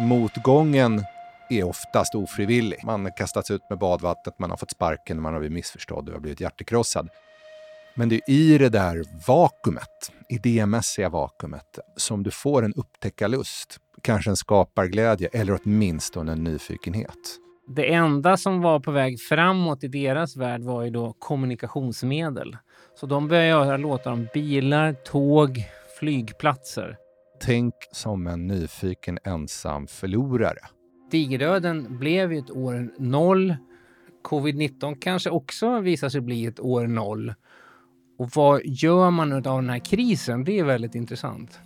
Motgången är oftast ofrivillig. Man har kastats ut med badvattnet, man har fått sparken, man har blivit missförstådd och har blivit hjärtekrossad. Men det är i det där vakuumet, idémässiga vakuumet, som du får en upptäckarlust, kanske en skaparglädje eller åtminstone en nyfikenhet. Det enda som var på väg framåt i deras värld var ju då kommunikationsmedel. Så de började göra låtar om bilar, tåg, flygplatser. Tänk som en nyfiken ensam förlorare. Digerdöden blev ju ett år noll. Covid-19 kanske också visar sig bli ett år noll. Och vad gör man av den här krisen? Det är väldigt intressant.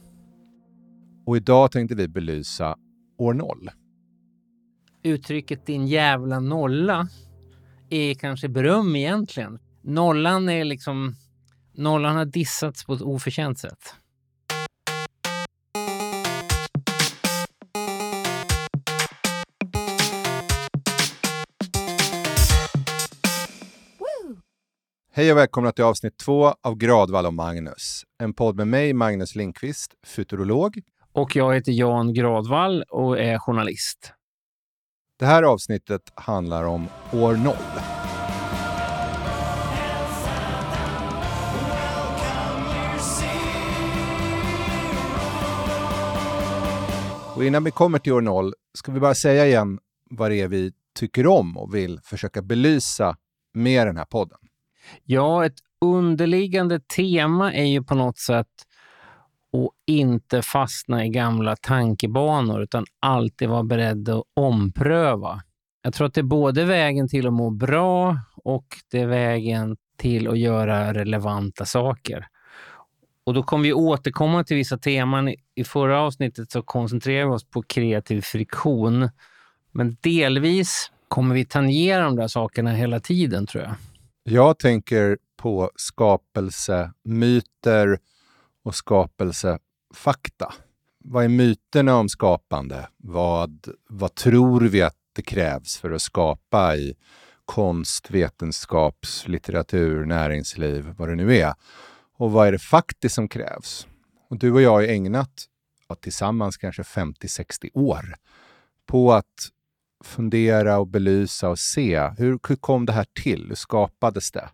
Och idag tänkte vi belysa år noll. Uttrycket din jävla nolla är kanske beröm egentligen. Nollan är liksom... Nollan har dissats på ett oförtjänt sätt. Hej och välkomna till avsnitt två av Gradvall och Magnus. En podd med mig, Magnus Linkvist, futurolog. Och jag heter Jan Gradvall och är journalist. Det här avsnittet handlar om år noll. Och innan vi kommer till år noll ska vi bara säga igen vad det är vi tycker om och vill försöka belysa med den här podden. Ja, ett underliggande tema är ju på något sätt att inte fastna i gamla tankebanor utan alltid vara beredd att ompröva. Jag tror att det är både vägen till att må bra och det är vägen till att göra relevanta saker. Och då kommer vi återkomma till vissa teman. I förra avsnittet så koncentrerade vi oss på kreativ friktion. Men delvis kommer vi tangera de där sakerna hela tiden, tror jag. Jag tänker på skapelsemyter och skapelsefakta. Vad är myterna om skapande? Vad, vad tror vi att det krävs för att skapa i konst, vetenskaps, litteratur, näringsliv, vad det nu är? Och vad är det faktiskt som krävs? Och du och jag har ägnat ja, tillsammans kanske 50-60 år på att fundera och belysa och se hur, hur kom det här till? Hur skapades det?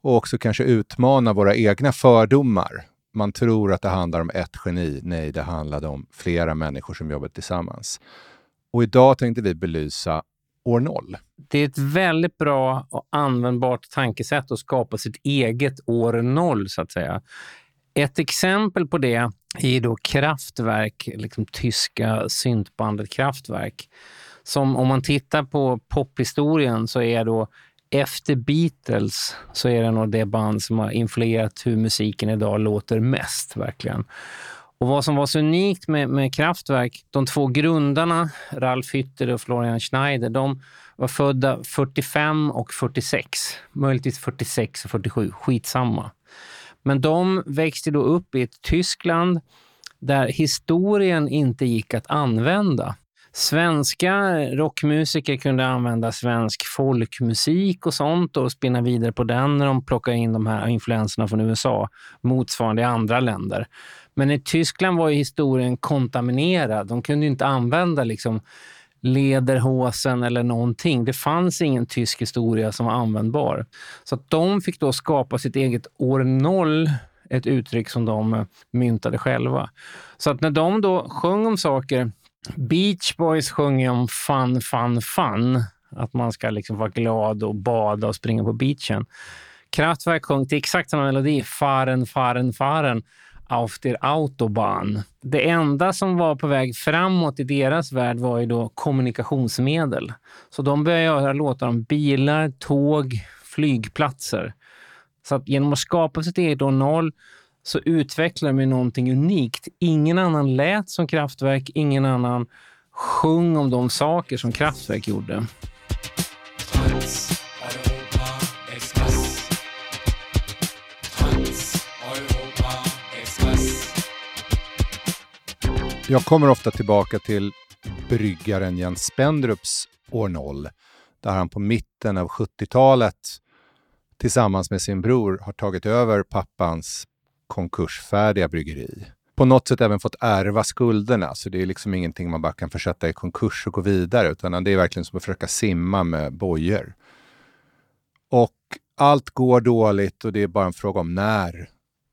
Och också kanske utmana våra egna fördomar. Man tror att det handlar om ett geni. Nej, det handlade om flera människor som jobbade tillsammans. Och idag tänkte vi belysa år noll. Det är ett väldigt bra och användbart tankesätt att skapa sitt eget år noll, så att säga. Ett exempel på det är då Kraftwerk, liksom tyska syntbandet Kraftwerk som om man tittar på pophistorien så är då efter Beatles så är det nog det band som har influerat hur musiken idag låter mest, verkligen. Och vad som var så unikt med, med Kraftwerk, de två grundarna, Ralf Hütter och Florian Schneider, de var födda 45 och 46. Möjligtvis 46 och 47, skitsamma. Men de växte då upp i ett Tyskland där historien inte gick att använda. Svenska rockmusiker kunde använda svensk folkmusik och sånt och spinna vidare på den när de plockade in de här influenserna från USA, motsvarande i andra länder. Men i Tyskland var ju historien kontaminerad. De kunde inte använda liksom lederhosen eller någonting. Det fanns ingen tysk historia som var användbar. Så att de fick då skapa sitt eget år noll ett uttryck som de myntade själva. Så att när de då sjöng om saker Beach Boys sjunger om fun, fun, fun. Att man ska liksom vara glad och bada och springa på beachen. Kraftwerk sjöng till exakt samma melodi. Faren, faren, faren. auf der Autobahn. Det enda som var på väg framåt i deras värld var ju då kommunikationsmedel. Så de började göra låtar om bilar, tåg, flygplatser. Så att genom att skapa sitt eget noll så utvecklar de någonting unikt. Ingen annan lät som Kraftwerk, ingen annan sjöng om de saker som Kraftwerk gjorde. Jag kommer ofta tillbaka till bryggaren Jens Spendrups år 0, där han på mitten av 70-talet tillsammans med sin bror har tagit över pappans konkursfärdiga bryggeri. på något sätt även fått ärva skulderna. Så det är liksom ingenting man bara kan försätta i konkurs och gå vidare, utan det är verkligen som att försöka simma med bojor. Och allt går dåligt och det är bara en fråga om när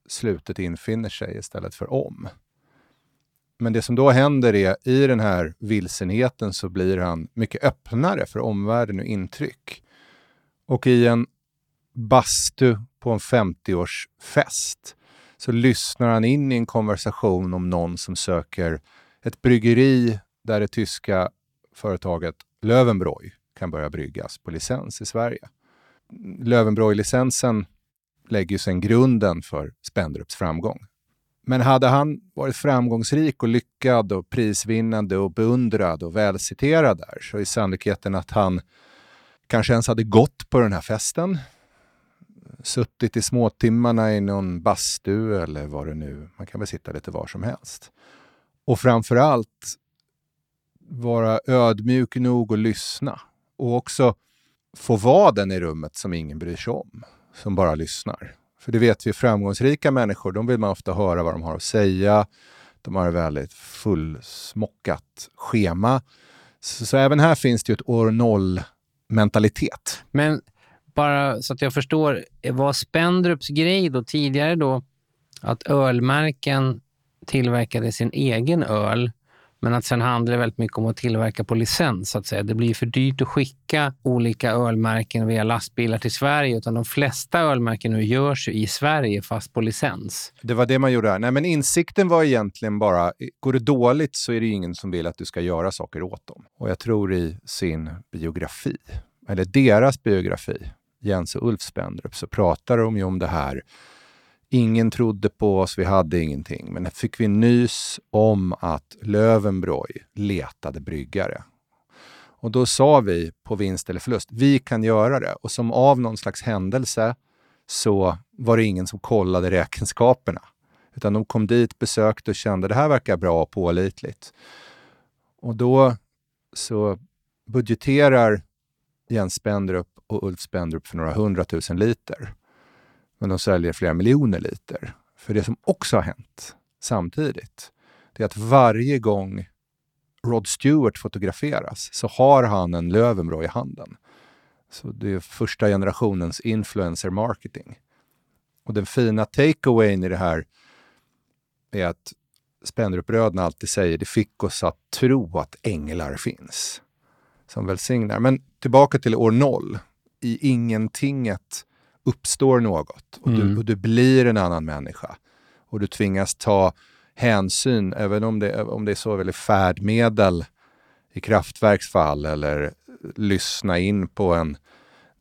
slutet infinner sig istället för om. Men det som då händer är, i den här vilsenheten så blir han mycket öppnare för omvärlden och intryck. Och i en bastu på en 50-årsfest så lyssnar han in i en konversation om någon som söker ett bryggeri där det tyska företaget Löwenbräu kan börja bryggas på licens i Sverige. Löwenbräu-licensen lägger ju sen grunden för Spendrups framgång. Men hade han varit framgångsrik och lyckad och prisvinnande och beundrad och välciterad där så är sannolikheten att han kanske ens hade gått på den här festen, suttit i småtimmarna i någon bastu eller vad det nu, man kan väl sitta lite var som helst. Och framför allt vara ödmjuk nog att lyssna och också få vara den i rummet som ingen bryr sig om, som bara lyssnar. För det vet vi, framgångsrika människor, de vill man ofta höra vad de har att säga. De har ett väldigt fullsmockat schema. Så, så även här finns det ju ett år noll-mentalitet. Men bara så att jag förstår, var Spendrups grej då tidigare då att ölmärken tillverkade sin egen öl men att sen handlar det väldigt mycket om att tillverka på licens. Så att säga. Det blir för dyrt att skicka olika ölmärken via lastbilar till Sverige. Utan de flesta ölmärken nu görs i Sverige fast på licens. Det var det man gjorde här. Nej, men insikten var egentligen bara, går det dåligt så är det ingen som vill att du ska göra saker åt dem. Och jag tror i sin biografi, eller deras biografi, Jens och Ulf Spendrup, så pratar de ju om det här Ingen trodde på oss, vi hade ingenting. Men fick vi nys om att Löwenbräu letade bryggare. Och då sa vi på vinst eller förlust, vi kan göra det. Och som av någon slags händelse så var det ingen som kollade räkenskaperna. Utan de kom dit, besökte och kände det här verkar bra och pålitligt. Och då så budgeterar Jens Spendrup och Ulf Spendrup för några hundratusen liter men de säljer flera miljoner liter. För det som också har hänt samtidigt, det är att varje gång Rod Stewart fotograferas så har han en Löwenbräu i handen. Så det är första generationens influencer marketing. Och den fina takeawayen i det här är att Spendrup-bröderna alltid säger det fick oss att tro att änglar finns som välsignar. Men tillbaka till år noll. I ingentinget uppstår något och, mm. du, och du blir en annan människa. Och du tvingas ta hänsyn, även om det, om det är så väldigt färdmedel i kraftverksfall eller lyssna in på en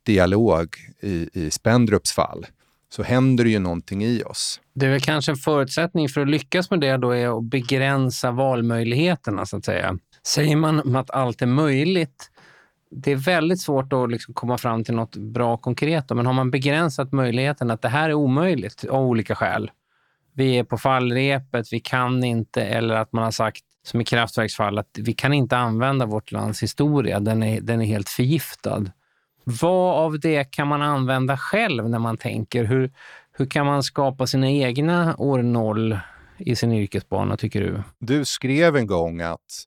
dialog i, i Spendrups fall, så händer det ju någonting i oss. Det är väl kanske en förutsättning för att lyckas med det då är att begränsa valmöjligheterna så att säga. Säger man att allt är möjligt det är väldigt svårt att liksom komma fram till något bra konkret. Men har man begränsat möjligheten att det här är omöjligt av olika skäl. Vi är på fallrepet, vi kan inte, eller att man har sagt som i kraftverksfall, att vi kan inte använda vårt lands historia. Den är, den är helt förgiftad. Vad av det kan man använda själv när man tänker? Hur, hur kan man skapa sina egna år noll i sin yrkesbana, tycker du? Du skrev en gång att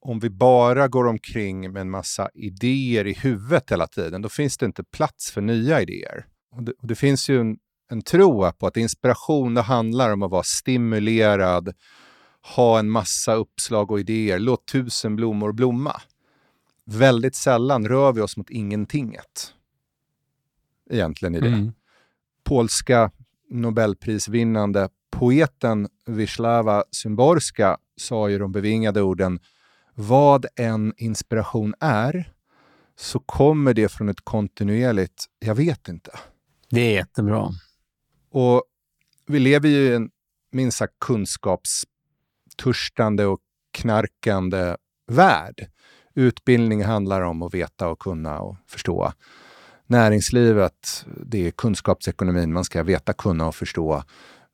om vi bara går omkring med en massa idéer i huvudet hela tiden, då finns det inte plats för nya idéer. Och det, och det finns ju en, en tro på att inspiration det handlar om att vara stimulerad, ha en massa uppslag och idéer, låt tusen blommor blomma. Väldigt sällan rör vi oss mot ingentinget. Egentligen i det. Mm. Polska nobelprisvinnande poeten Wisława Szymborska sa ju de bevingade orden vad en inspiration är, så kommer det från ett kontinuerligt jag vet inte. Det är jättebra. Och vi lever ju i en minst sagt kunskapstörstande och knarkande värld. Utbildning handlar om att veta och kunna och förstå. Näringslivet, det är kunskapsekonomin. Man ska veta, kunna och förstå.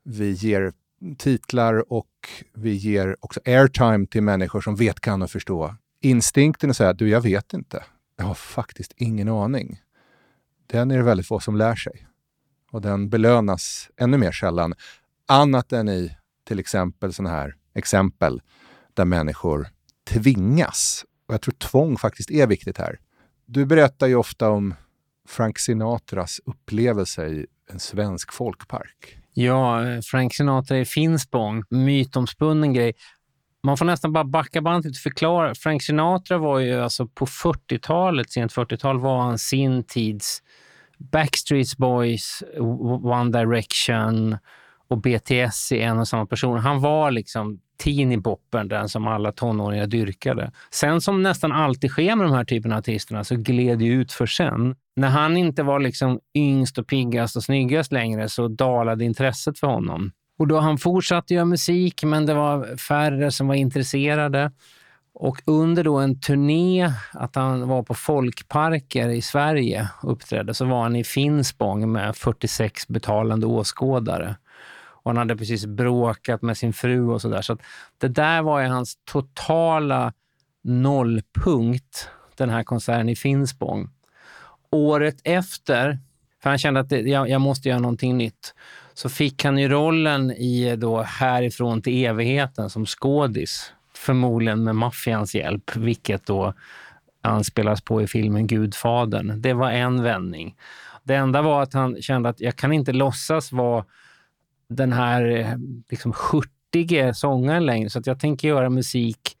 Vi ger titlar och vi ger också airtime till människor som vet, kan och förstå. Instinkten att säga du, jag vet inte. Jag har faktiskt ingen aning. Den är det väldigt få som lär sig. Och den belönas ännu mer sällan, annat än i till exempel sådana här exempel där människor tvingas. Och jag tror tvång faktiskt är viktigt här. Du berättar ju ofta om Frank Sinatras upplevelse i en svensk folkpark. Ja, Frank Sinatra i Finspång, mytomspunnen grej. Man får nästan bara backa bandet och förklara. Frank Sinatra var ju alltså på 40-talet, sent 40-tal, var han sin tids Backstreet Boys, One Direction och BTS i en och samma person. Han var liksom teenie-boppen, den som alla tonåringar dyrkade. Sen som nästan alltid sker med de här typen av artisterna så gled det ut för sen. När han inte var liksom yngst och piggast och snyggast längre så dalade intresset för honom. Och då han fortsatte göra musik, men det var färre som var intresserade. Och under då en turné, att han var på folkparker i Sverige och uppträdde, så var han i Finspång med 46 betalande åskådare. Och han hade precis bråkat med sin fru och sådär. Så, så det där var ju hans totala nollpunkt, den här konserten i Finspång. Året efter, för han kände att det, jag, jag måste göra någonting nytt, så fick han ju rollen i då Härifrån till evigheten som skådis. Förmodligen med maffians hjälp, vilket då anspelas på i filmen Gudfadern. Det var en vändning. Det enda var att han kände att jag kan inte låtsas vara den här eh, liksom hurtige sångaren längre, så att jag tänker göra musik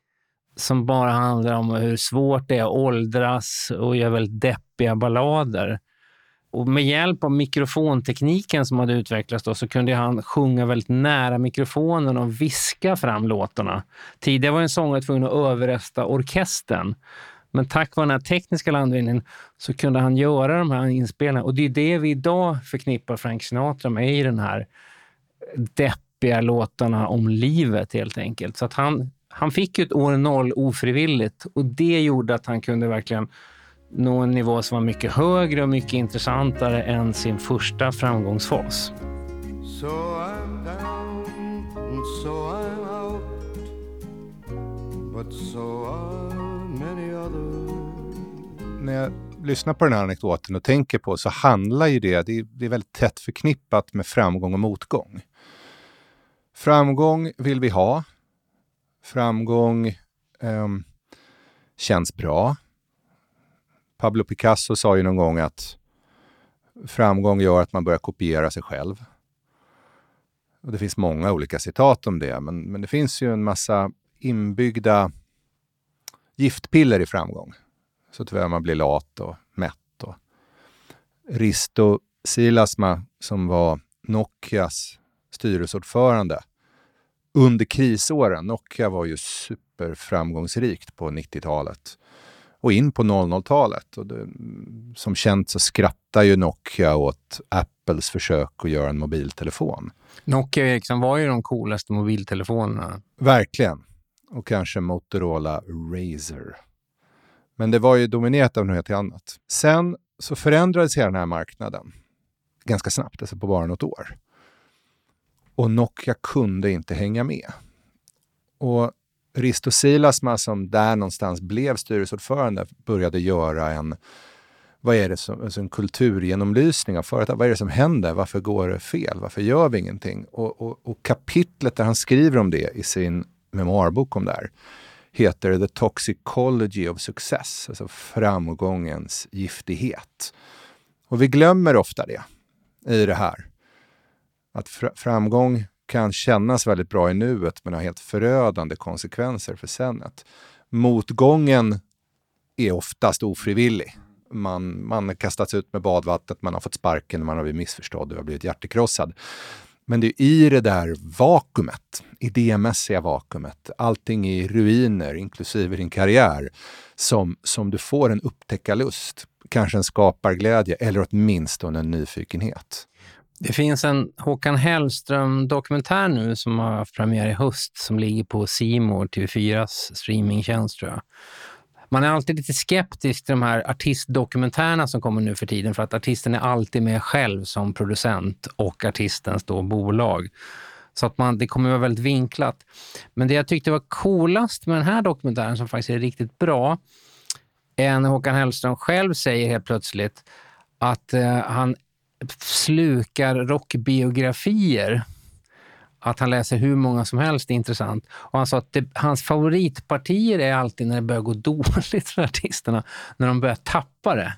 som bara handlar om hur svårt det är att åldras och göra väldigt deppiga ballader. Och med hjälp av mikrofontekniken som hade utvecklats då, så kunde han sjunga väldigt nära mikrofonen och viska fram låtarna. Tidigare var en sångare tvungen att överrösta orkestern. Men tack vare den här tekniska landvinningen så kunde han göra de här inspelningarna. Och det är det vi idag förknippar Frank Sinatra med i den här deppiga låtarna om livet helt enkelt. Så att han, han fick ju ett år noll ofrivilligt och det gjorde att han kunde verkligen nå en nivå som var mycket högre och mycket intressantare än sin första framgångsfas. So I'm down and so I'm out But so are many others När jag lyssnar på den här anekdoten och tänker på så handlar ju det, det är, det är väldigt tätt förknippat med framgång och motgång. Framgång vill vi ha. Framgång eh, känns bra. Pablo Picasso sa ju någon gång att framgång gör att man börjar kopiera sig själv. Och det finns många olika citat om det, men, men det finns ju en massa inbyggda giftpiller i framgång. Så tyvärr man blir lat och mätt. Och Risto Silasma, som var Nokias styrelseordförande under krisåren. Nokia var ju superframgångsrikt på 90-talet och in på 00-talet. Och det, som känt så skrattar ju Nokia åt Apples försök att göra en mobiltelefon. Nokia och Ericsson var ju de coolaste mobiltelefonerna. Verkligen. Och kanske Motorola Razer. Men det var ju dominerat av något helt annat. Sen så förändrades hela den här marknaden ganska snabbt, alltså på bara något år. Och Nokia kunde inte hänga med. Och Risto Silasma som där någonstans blev styrelseordförande började göra en vad är det som, alltså en kulturgenomlysning av företag. Vad är det som händer? Varför går det fel? Varför gör vi ingenting? Och, och, och kapitlet där han skriver om det i sin memoarbok om det här heter The Toxicology of Success, alltså framgångens giftighet. Och vi glömmer ofta det i det här. Att fr framgång kan kännas väldigt bra i nuet men har helt förödande konsekvenser för senet. Motgången är oftast ofrivillig. Man, man har kastats ut med badvattnet, man har fått sparken, man har blivit missförstådd och har blivit hjärtekrossad. Men det är i det där vakuumet, idémässiga vakuumet, allting i ruiner, inklusive din karriär, som, som du får en upptäckarlust, kanske en skaparglädje eller åtminstone en nyfikenhet. Det finns en Håkan Hellström-dokumentär nu som har haft premiär i höst som ligger på Simor TV4s streamingtjänst tror jag. Man är alltid lite skeptisk till de här artistdokumentärerna som kommer nu för tiden för att artisten är alltid med själv som producent och artistens då bolag. Så att man, det kommer vara väldigt vinklat. Men det jag tyckte var coolast med den här dokumentären som faktiskt är riktigt bra är när Håkan Hellström själv säger helt plötsligt att eh, han slukar rockbiografier. att han läser hur många som helst är intressant. Och han sa att det, hans favoritpartier är alltid när det börjar gå dåligt för artisterna, när de börjar tappa det.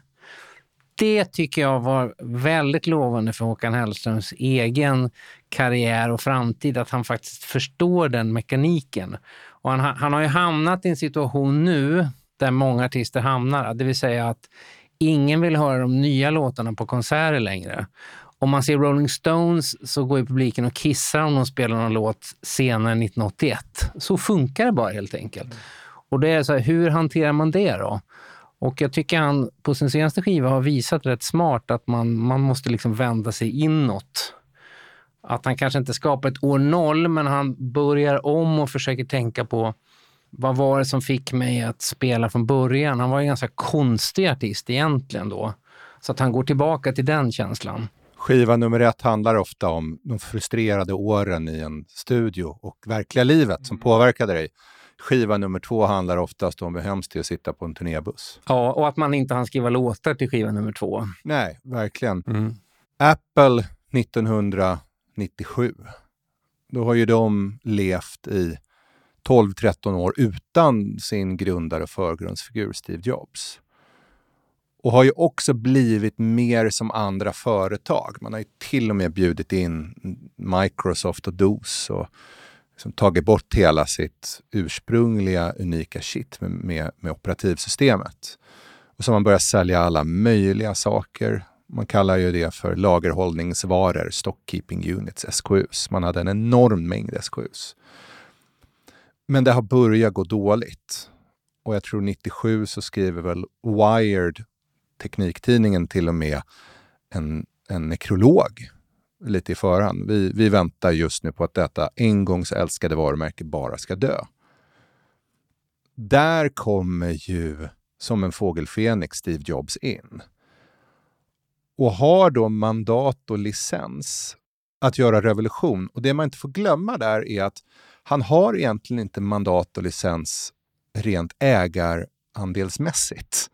Det tycker jag var väldigt lovande för Håkan Hellströms egen karriär och framtid, att han faktiskt förstår den mekaniken. Och han, han har ju hamnat i en situation nu där många artister hamnar, det vill säga att ingen vill höra de nya låtarna på konserter längre. Om man ser Rolling Stones så går ju publiken och kissar om de spelar någon låt senare 1981. Så funkar det bara helt enkelt. Och det är så här, hur hanterar man det då? Och jag tycker han på sin senaste skiva har visat rätt smart att man, man måste liksom vända sig inåt. Att han kanske inte skapar ett år noll, men han börjar om och försöker tänka på vad var det som fick mig att spela från början? Han var en ganska konstig artist egentligen då. Så att han går tillbaka till den känslan. Skiva nummer ett handlar ofta om de frustrerade åren i en studio och verkliga livet som påverkade dig. Skiva nummer två handlar oftast om hur hemskt det är att sitta på en turnébuss. Ja, och att man inte hann skriva låtar till skiva nummer två. Nej, verkligen. Mm. Apple 1997. Då har ju de levt i 12-13 år utan sin grundare och förgrundsfigur Steve Jobs och har ju också blivit mer som andra företag. Man har ju till och med bjudit in Microsoft och DOS och liksom tagit bort hela sitt ursprungliga unika shit med, med, med operativsystemet. Och så har man börjat sälja alla möjliga saker. Man kallar ju det för lagerhållningsvaror, stockkeeping units, SKUs. Man hade en enorm mängd SKUs. Men det har börjat gå dåligt. Och jag tror 97 så skriver väl Wired Tekniktidningen till och med en, en nekrolog lite i förhand. Vi, vi väntar just nu på att detta en gång så älskade varumärke bara ska dö. Där kommer ju som en fågelfenix Steve Jobs in och har då mandat och licens att göra revolution. Och det man inte får glömma där är att han har egentligen inte mandat och licens rent ägarandelsmässigt.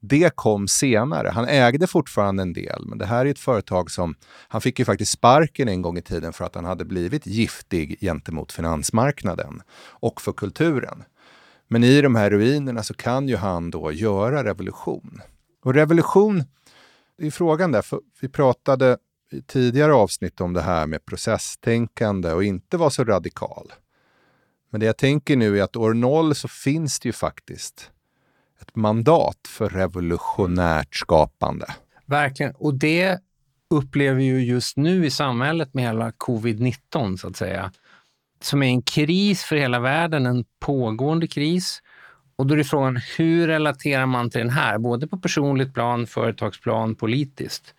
Det kom senare. Han ägde fortfarande en del, men det här är ett företag som... Han fick ju faktiskt sparken en gång i tiden för att han hade blivit giftig gentemot finansmarknaden och för kulturen. Men i de här ruinerna så kan ju han då göra revolution. Och revolution, det är frågan där, för vi pratade i tidigare avsnitt om det här med processtänkande och inte vara så radikal. Men det jag tänker nu är att år noll så finns det ju faktiskt ett mandat för revolutionärt skapande. Verkligen, och det upplever vi ju just nu i samhället med hela covid-19 så att säga. Som är en kris för hela världen, en pågående kris. Och då är det frågan, hur relaterar man till den här? Både på personligt plan, företagsplan, politiskt.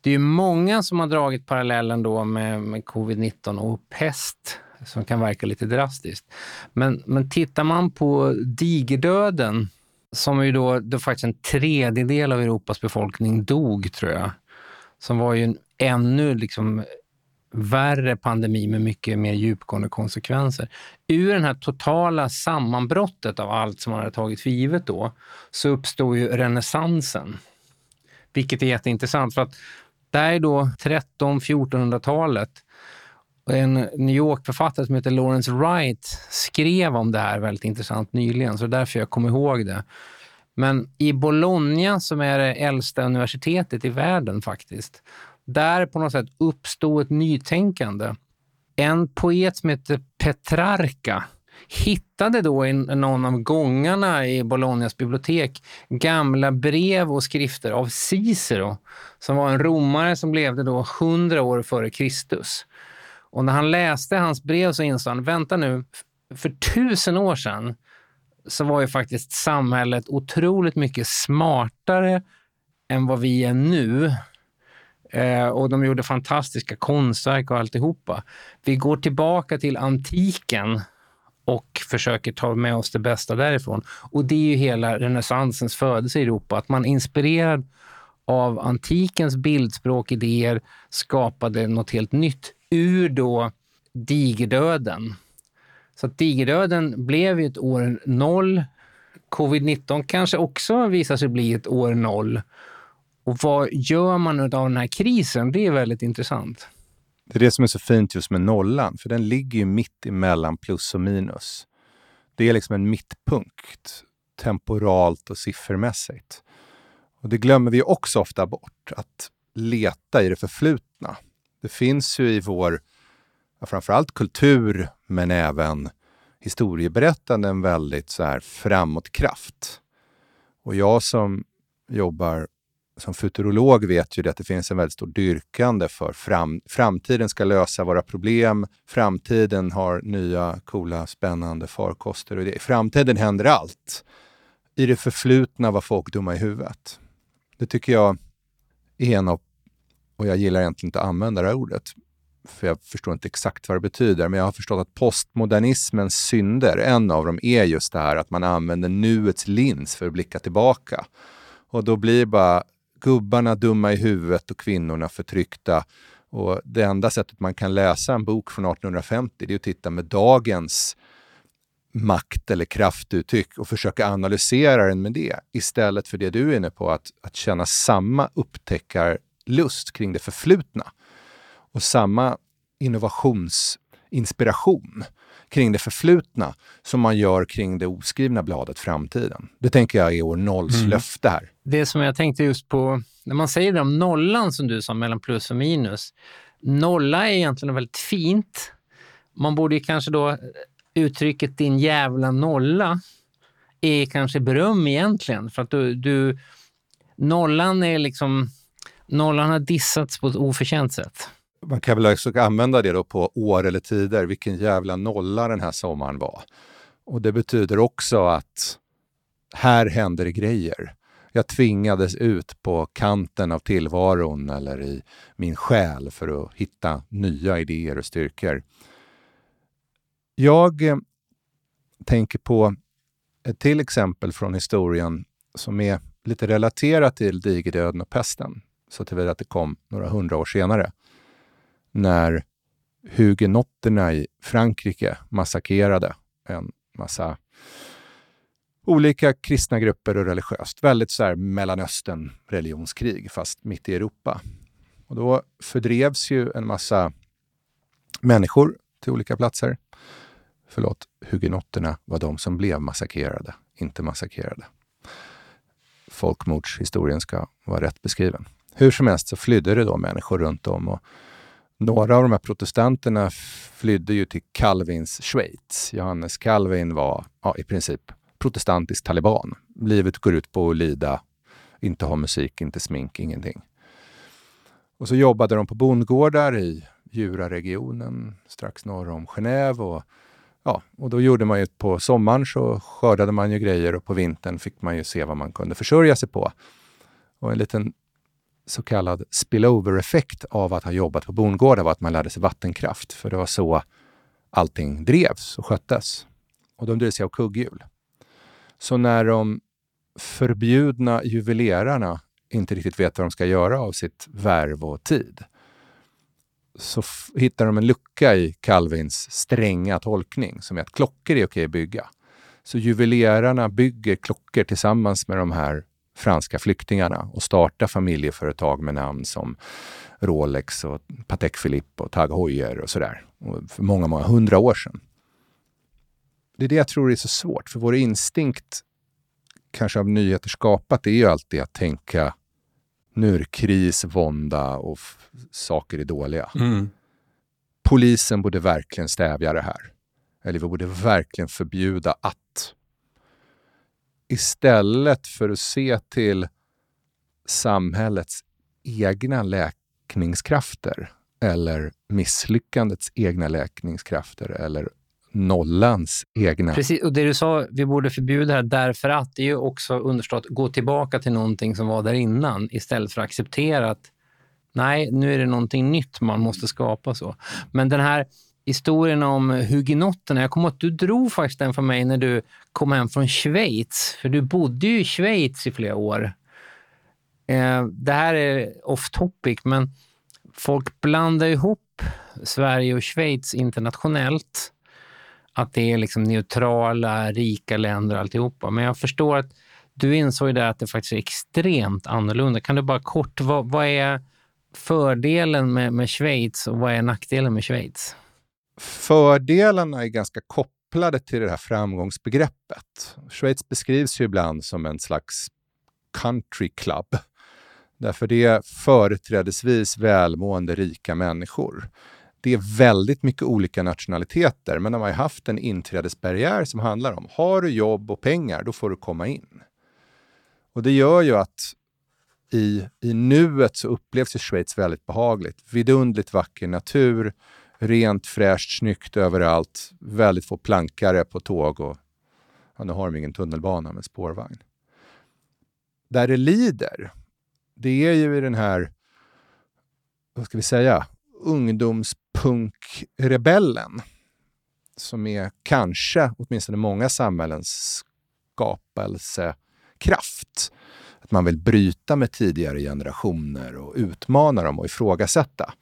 Det är ju många som har dragit parallellen då med, med covid-19 och pest som kan verka lite drastiskt. Men, men tittar man på digerdöden som ju då, då faktiskt en tredjedel av Europas befolkning dog, tror jag. Som var ju en ännu liksom värre pandemi med mycket mer djupgående konsekvenser. Ur det här totala sammanbrottet av allt som man hade tagit för givet då, så uppstod ju renässansen. Vilket är jätteintressant, för att där är då 13-1400-talet en New York-författare som heter Lawrence Wright skrev om det här väldigt intressant nyligen, så det är därför jag kommer ihåg det. Men i Bologna, som är det äldsta universitetet i världen faktiskt, där på något sätt uppstod ett nytänkande. En poet som heter Petrarca hittade då i någon av gångarna i Bolognas bibliotek gamla brev och skrifter av Cicero, som var en romare som levde då 100 år före Kristus. Och när han läste hans brev så insåg han, vänta nu, för tusen år sedan så var ju faktiskt samhället otroligt mycket smartare än vad vi är nu. Eh, och de gjorde fantastiska konstverk och alltihopa. Vi går tillbaka till antiken och försöker ta med oss det bästa därifrån. Och det är ju hela renässansens födelse i Europa, att man inspirerad av antikens bildspråk, idéer, skapade något helt nytt ur då digerdöden. Så att digerdöden blev ju ett år noll. Covid-19 kanske också visar sig bli ett år noll. Och vad gör man av den här krisen? Det är väldigt intressant. Det är det som är så fint just med nollan, för den ligger ju mitt emellan plus och minus. Det är liksom en mittpunkt, temporalt och siffermässigt. Och det glömmer vi också ofta bort, att leta i det förflutna. Det finns ju i vår, framförallt kultur, men även historieberättande, en väldigt så här framåtkraft. Och jag som jobbar som futurolog vet ju det att det finns en väldigt stor dyrkande för fram, framtiden ska lösa våra problem. Framtiden har nya, coola, spännande farkoster. Och det, I framtiden händer allt. I det förflutna var folk dumma i huvudet. Det tycker jag är en av, och jag gillar egentligen inte att använda det här ordet, för jag förstår inte exakt vad det betyder, men jag har förstått att postmodernismens synder, en av dem är just det här att man använder nuets lins för att blicka tillbaka. Och då blir bara gubbarna dumma i huvudet och kvinnorna förtryckta. Och det enda sättet man kan läsa en bok från 1850 det är att titta med dagens makt eller kraftuttryck och försöka analysera den med det istället för det du är inne på, att, att känna samma lust kring det förflutna och samma innovationsinspiration kring det förflutna som man gör kring det oskrivna bladet framtiden. Det tänker jag är år nolls mm. löfte här. Det som jag tänkte just på, när man säger det om nollan som du sa, mellan plus och minus. Nolla är egentligen väldigt fint. Man borde kanske då, uttrycket din jävla nolla är kanske beröm egentligen. För att du, du nollan är liksom, nollan har dissats på ett oförtjänt sätt man kan väl också använda det då på år eller tider, vilken jävla nolla den här sommaren var. Och det betyder också att här händer det grejer. Jag tvingades ut på kanten av tillvaron eller i min själ för att hitta nya idéer och styrkor. Jag eh, tänker på ett till exempel från historien som är lite relaterat till digerdöden och pesten, så tillvida att det kom några hundra år senare när hugenotterna i Frankrike massakrerade en massa olika kristna grupper och religiöst. Väldigt så här Mellanöstern religionskrig, fast mitt i Europa. Och då fördrevs ju en massa människor till olika platser. Förlåt, hugenotterna var de som blev massakrerade, inte massakrerade. Folkmordshistorien ska vara rätt beskriven. Hur som helst så flydde det då människor runt om och några av de här protestanterna flydde ju till Calvins Schweiz. Johannes Calvin var ja, i princip protestantisk taliban. Livet går ut på att lida, inte ha musik, inte smink, ingenting. Och så jobbade de på bondgårdar i Juraregionen strax norr om Genève. Och, ja, och då gjorde man ju på sommaren så skördade man ju grejer och på vintern fick man ju se vad man kunde försörja sig på. Och en liten så kallad spillover-effekt av att ha jobbat på bondgårdar var att man lärde sig vattenkraft, för det var så allting drevs och sköttes. Och de drevs av kugghjul. Så när de förbjudna juvelerarna inte riktigt vet vad de ska göra av sitt värv och tid, så hittar de en lucka i Calvins stränga tolkning, som är att klockor är okej att bygga. Så juvelerarna bygger klockor tillsammans med de här franska flyktingarna och starta familjeföretag med namn som Rolex och Patek Philippe och Tag Heuer och sådär. För många, många hundra år sedan. Det är det jag tror är så svårt, för vår instinkt kanske av nyheter skapat, är ju alltid att tänka nu är det kris, vånda och saker är dåliga. Mm. Polisen borde verkligen stävja det här. Eller vi borde verkligen förbjuda att istället för att se till samhällets egna läkningskrafter eller misslyckandets egna läkningskrafter eller nollans egna. Precis, och det du sa, vi borde förbjuda det här därför att, det är ju också underförstått, gå tillbaka till någonting som var där innan istället för att acceptera att nej, nu är det någonting nytt man måste skapa. så. Men den här historien om hugenotterna. Jag kommer att du drog faktiskt den för mig när du kom hem från Schweiz. För du bodde ju i Schweiz i flera år. Eh, det här är off topic, men folk blandar ihop Sverige och Schweiz internationellt. Att det är liksom neutrala, rika länder och alltihopa. Men jag förstår att du insåg där att det faktiskt är extremt annorlunda. Kan du bara kort, vad, vad är fördelen med, med Schweiz och vad är nackdelen med Schweiz? Fördelarna är ganska kopplade till det här framgångsbegreppet. Schweiz beskrivs ju ibland som en slags country club. Därför det är företrädesvis välmående rika människor. Det är väldigt mycket olika nationaliteter, men de har ju haft en inträdesbarriär som handlar om har du jobb och pengar, då får du komma in. Och det gör ju att i, i nuet så upplevs ju Schweiz väldigt behagligt. Vidundligt vacker natur, rent, fräscht, snyggt överallt. Väldigt få plankare på tåg och ja, nu har de ingen tunnelbana med spårvagn. Där det lider, det är ju i den här, vad ska vi säga, ungdomspunkrebellen som är kanske, åtminstone många samhällens skapelsekraft. Att man vill bryta med tidigare generationer och utmana dem och ifrågasätta.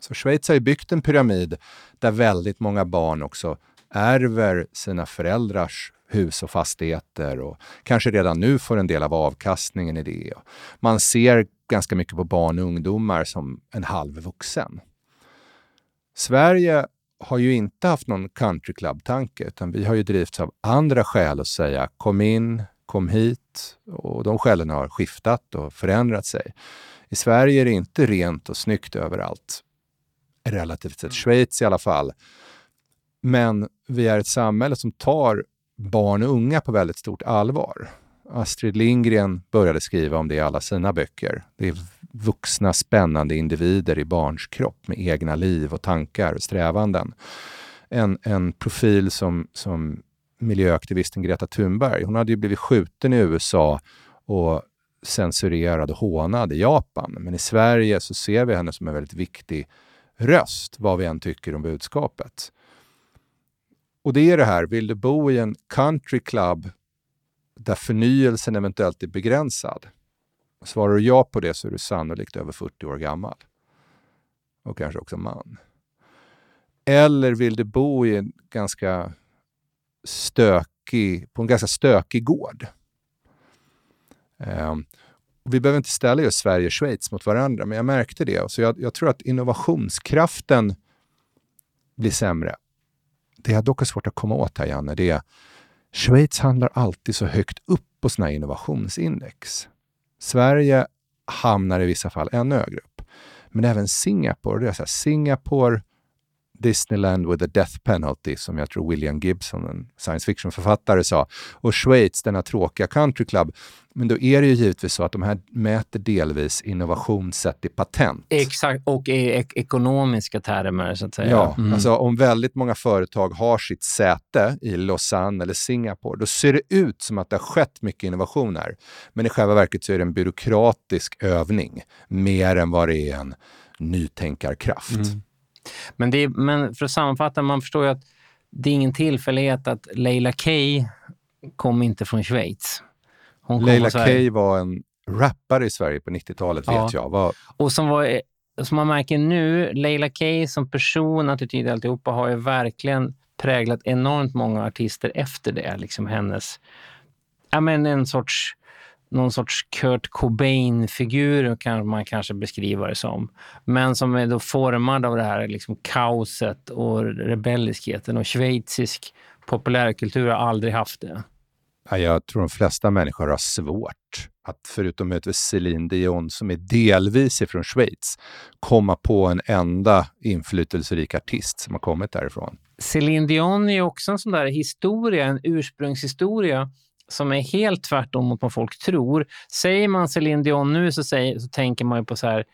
Så Schweiz har ju byggt en pyramid där väldigt många barn också ärver sina föräldrars hus och fastigheter och kanske redan nu får en del av avkastningen i det. Man ser ganska mycket på barn och ungdomar som en halv vuxen. Sverige har ju inte haft någon country club-tanke, utan vi har ju drivits av andra skäl att säga kom in, kom hit och de skälen har skiftat och förändrat sig. I Sverige är det inte rent och snyggt överallt. Relativt sett. Schweiz i alla fall. Men vi är ett samhälle som tar barn och unga på väldigt stort allvar. Astrid Lindgren började skriva om det i alla sina böcker. Det är vuxna spännande individer i barns kropp med egna liv och tankar och strävanden. En, en profil som, som miljöaktivisten Greta Thunberg, hon hade ju blivit skjuten i USA och censurerad och hånad i Japan. Men i Sverige så ser vi henne som en väldigt viktig röst, vad vi än tycker om budskapet. Och det är det här, vill du bo i en country club där förnyelsen eventuellt är begränsad? Svarar du ja på det så är du sannolikt över 40 år gammal. Och kanske också man. Eller vill du bo i en ganska stökig, på en ganska stökig gård? Um, vi behöver inte ställa just Sverige och Schweiz mot varandra, men jag märkte det. Så jag, jag tror att innovationskraften blir sämre det jag dock har svårt att komma åt här, Janne, det är Schweiz handlar alltid så högt upp på sina innovationsindex. Sverige hamnar i vissa fall ännu högre upp. Men även Singapore, det är så här, Singapore Disneyland with a death penalty, som jag tror William Gibson, en science fiction-författare, sa. Och Schweiz, denna tråkiga country club. Men då är det ju givetvis så att de här mäter delvis innovation sett i patent. Exakt, och i ek ekonomiska termer så att säga. Ja, mm. alltså om väldigt många företag har sitt säte i Lausanne eller Singapore, då ser det ut som att det har skett mycket innovationer. Men i själva verket så är det en byråkratisk övning, mer än vad det är en nytänkarkraft. Mm. Men, det men för att sammanfatta, man förstår ju att det är ingen tillfällighet att Leila Kay kom inte från Schweiz. Hon Leila Kay var en rappare i Sverige på 90-talet, ja. vet jag. Var... Och som, var, som man märker nu, Leila Kay som person, attityd alltihopa, har ju verkligen präglat enormt många artister efter det. Liksom hennes, ja men en sorts någon sorts Kurt Cobain-figur kan man kanske beskriva det som. Men som är då formad av det här liksom kaoset och rebelliskheten. Och schweizisk populärkultur har aldrig haft det. Jag tror de flesta människor har svårt att, förutom möjligtvis Céline Dion, som är delvis ifrån Schweiz, komma på en enda inflytelserik artist som har kommit därifrån. Céline Dion är också en sån där historia, en ursprungshistoria som är helt tvärtom mot vad folk tror. Säger man Céline Dion nu så, säger, så tänker man ju på så här,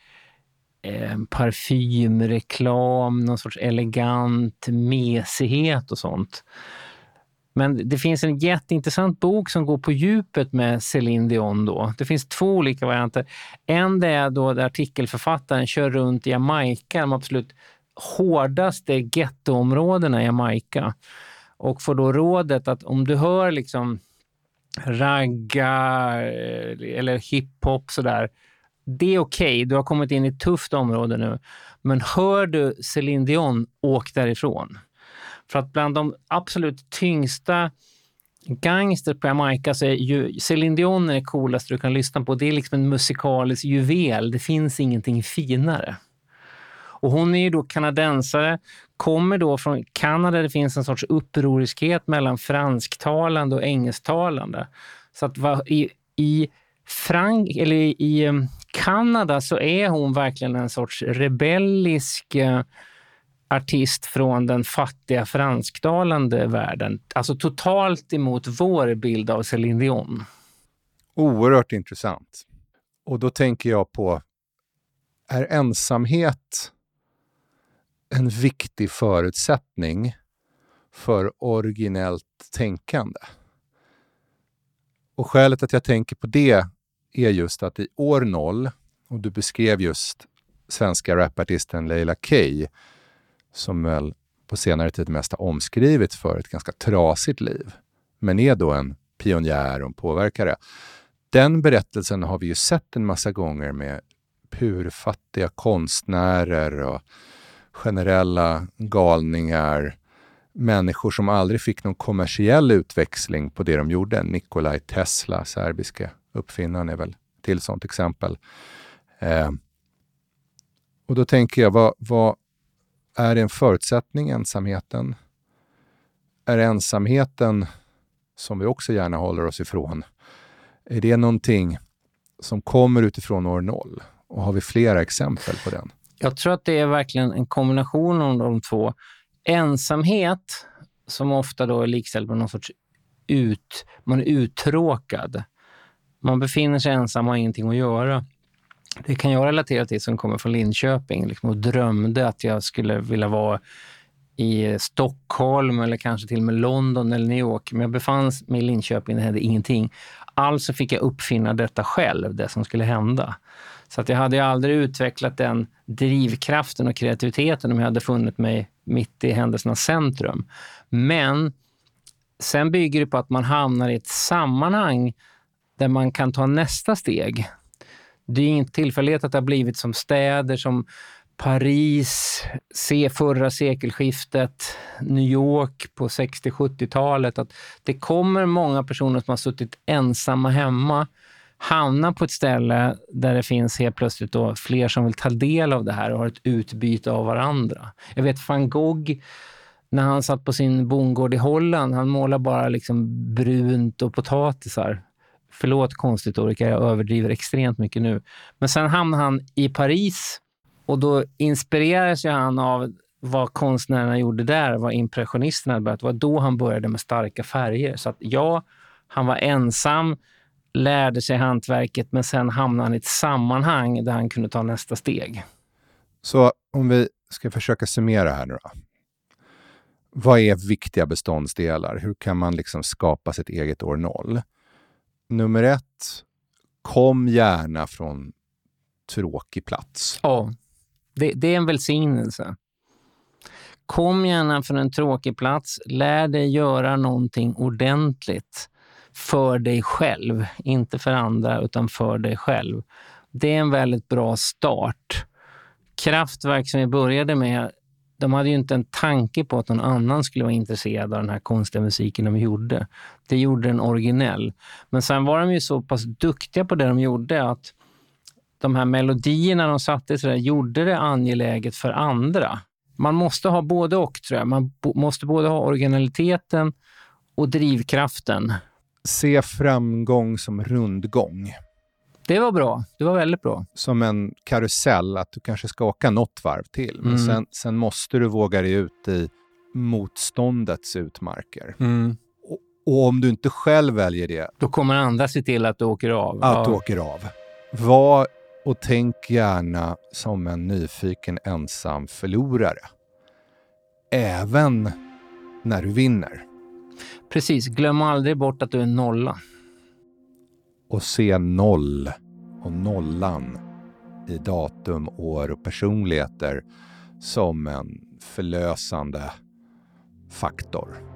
eh, parfymreklam, någon sorts elegant mesighet och sånt. Men det finns en jätteintressant bok som går på djupet med Céline Dion. Då. Det finns två olika varianter. En det är då där artikelförfattaren kör runt i Jamaica, de absolut hårdaste gettoområdena i Jamaica och får då rådet att om du hör liksom ragga eh, eller hiphop sådär. Det är okej, okay. du har kommit in i ett tufft område nu. Men hör du Céline Dion, åk därifrån. För att bland de absolut tyngsta gangster på Jamaica så är ju Céline Dion är det coolaste du kan lyssna på. Det är liksom en musikalisk juvel. Det finns ingenting finare. Och hon är ju då kanadensare, kommer då från Kanada. Det finns en sorts upproriskhet mellan fransktalande och engelsktalande. Så att i, i Frank, eller i um, Kanada så är hon verkligen en sorts rebellisk eh, artist från den fattiga fransktalande världen. Alltså totalt emot vår bild av Céline Dion. Oerhört intressant. Och då tänker jag på, är ensamhet en viktig förutsättning för originellt tänkande? Och skälet att jag tänker på det är just att i år noll, och du beskrev just svenska rapartisten Leila Kay, som väl på senare tid mest har omskrivits för ett ganska trasigt liv, men är då en pionjär och en påverkare. Den berättelsen har vi ju sett en massa gånger med purfattiga konstnärer och generella galningar, människor som aldrig fick någon kommersiell utväxling på det de gjorde. Nikolaj Tesla, serbiske uppfinnaren, är väl till sånt exempel. Eh, och då tänker jag, vad, vad, är en förutsättning, ensamheten? Är ensamheten, som vi också gärna håller oss ifrån, är det någonting som kommer utifrån år noll? Och har vi flera exempel på den? Jag tror att det är verkligen en kombination av de två. Ensamhet, som ofta då är likställd med någon sorts ut, man är uttråkad. Man befinner sig ensam och har ingenting att göra. Det kan jag relatera till som kommer från Linköping liksom, och drömde att jag skulle vilja vara i Stockholm eller kanske till och med London eller New York. Men jag befann mig i Linköping, det hände ingenting. Alltså fick jag uppfinna detta själv, det som skulle hända. Så att jag hade aldrig utvecklat den drivkraften och kreativiteten om jag hade funnit mig mitt i händelsernas centrum. Men sen bygger det på att man hamnar i ett sammanhang där man kan ta nästa steg. Det är ingen tillfällighet att det har blivit som städer som Paris, se förra sekelskiftet, New York på 60-70-talet. Att det kommer många personer som har suttit ensamma hemma hamna på ett ställe där det finns helt plötsligt då fler som vill ta del av det här och har ett utbyte av varandra. Jag vet van Gogh, när han satt på sin bondgård i Holland, han målade bara liksom brunt och potatisar. Förlåt konsthistoriker, jag överdriver extremt mycket nu. Men sen hamnade han i Paris och då inspirerades han av vad konstnärerna gjorde där, vad impressionisterna hade börjat. Det var då han började med starka färger. Så att ja, han var ensam, lärde sig hantverket, men sen hamnade han i ett sammanhang där han kunde ta nästa steg. Så om vi ska försöka summera här nu då. Vad är viktiga beståndsdelar? Hur kan man liksom skapa sitt eget år noll? Nummer ett, kom gärna från tråkig plats. Ja, det, det är en välsignelse. Kom gärna från en tråkig plats. Lär dig göra någonting ordentligt för dig själv. Inte för andra, utan för dig själv. Det är en väldigt bra start. Kraftverk som vi började med, de hade ju inte en tanke på att någon annan skulle vara intresserad av den här konstiga musiken de gjorde. Det gjorde den originell. Men sen var de ju så pass duktiga på det de gjorde att de här melodierna de satte så där, gjorde det angeläget för andra. Man måste ha både och, tror jag. Man måste både ha originaliteten och drivkraften se framgång som rundgång. Det var bra. Det var väldigt bra. Som en karusell, att du kanske ska åka något varv till. Men mm. sen, sen, måste du våga dig ut i motståndets utmarker. Mm. Och, och, om du inte själv väljer det... Då kommer andra se till att du åker av. Att ja. du åker av. Var och tänk gärna som en nyfiken ensam förlorare. Även när du vinner. Precis, glöm aldrig bort att du är nolla. Och se noll och nollan i datum, år och personligheter som en förlösande faktor.